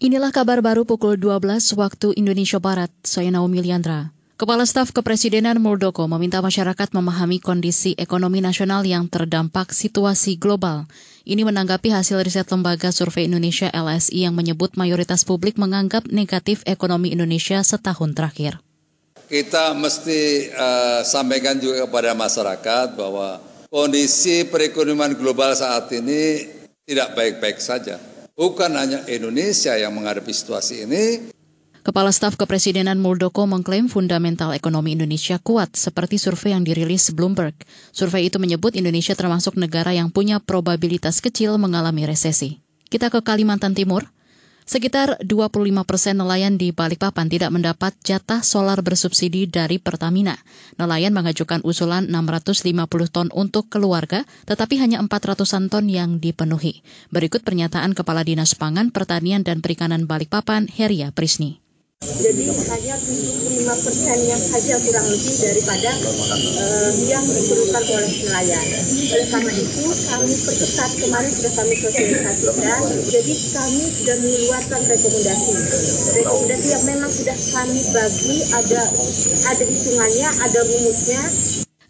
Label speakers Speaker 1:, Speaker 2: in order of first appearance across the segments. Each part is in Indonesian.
Speaker 1: Inilah kabar baru pukul 12 waktu Indonesia Barat. Saya Naomi Liandra. Kepala Staf Kepresidenan Muldoko meminta masyarakat memahami kondisi ekonomi nasional yang terdampak situasi global. Ini menanggapi hasil riset lembaga survei Indonesia LSI yang menyebut mayoritas publik menganggap negatif ekonomi Indonesia setahun terakhir.
Speaker 2: Kita mesti uh, sampaikan juga kepada masyarakat bahwa kondisi perekonomian global saat ini tidak baik-baik saja Bukan hanya Indonesia yang menghadapi situasi ini.
Speaker 1: Kepala Staf Kepresidenan Muldoko mengklaim fundamental ekonomi Indonesia kuat seperti survei yang dirilis Bloomberg. Survei itu menyebut Indonesia termasuk negara yang punya probabilitas kecil mengalami resesi. Kita ke Kalimantan Timur. Sekitar 25 persen nelayan di Balikpapan tidak mendapat jatah solar bersubsidi dari Pertamina. Nelayan mengajukan usulan 650 ton untuk keluarga, tetapi hanya 400-an ton yang dipenuhi. Berikut pernyataan Kepala Dinas Pangan, Pertanian, dan Perikanan Balikpapan, Heria Prisni.
Speaker 3: Jadi hanya 75 persennya saja kurang lebih daripada uh, yang diperlukan oleh nelayan. Oleh karena itu kami perketat kemarin sudah kami sosialisasikan. Jadi kami sudah mengeluarkan rekomendasi. Rekomendasi yang memang sudah kami bagi ada ada hitungannya, ada rumusnya.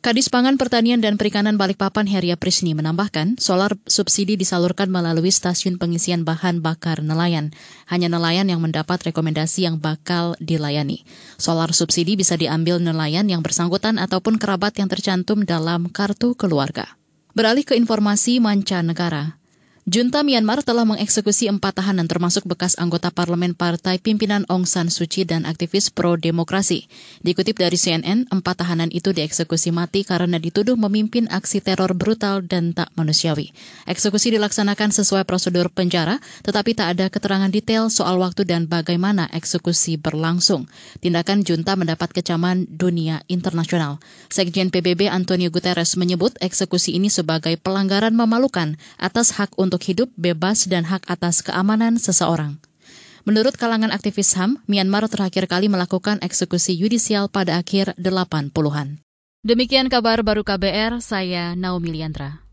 Speaker 1: Kadis Pangan Pertanian dan Perikanan Balikpapan Heria Prisni menambahkan, solar subsidi disalurkan melalui stasiun pengisian bahan bakar nelayan. Hanya nelayan yang mendapat rekomendasi yang bakal dilayani. Solar subsidi bisa diambil nelayan yang bersangkutan ataupun kerabat yang tercantum dalam kartu keluarga. Beralih ke informasi mancanegara. Junta Myanmar telah mengeksekusi empat tahanan termasuk bekas anggota parlemen partai pimpinan Aung San Suu Kyi dan aktivis pro-demokrasi. Dikutip dari CNN, empat tahanan itu dieksekusi mati karena dituduh memimpin aksi teror brutal dan tak manusiawi. Eksekusi dilaksanakan sesuai prosedur penjara, tetapi tak ada keterangan detail soal waktu dan bagaimana eksekusi berlangsung. Tindakan junta mendapat kecaman dunia internasional. Sekjen PBB Antonio Guterres menyebut eksekusi ini sebagai pelanggaran memalukan atas hak untuk untuk hidup bebas dan hak atas keamanan seseorang. Menurut kalangan aktivis HAM, Myanmar terakhir kali melakukan eksekusi yudisial pada akhir 80-an. Demikian kabar baru KBR, saya Naomi Liandra.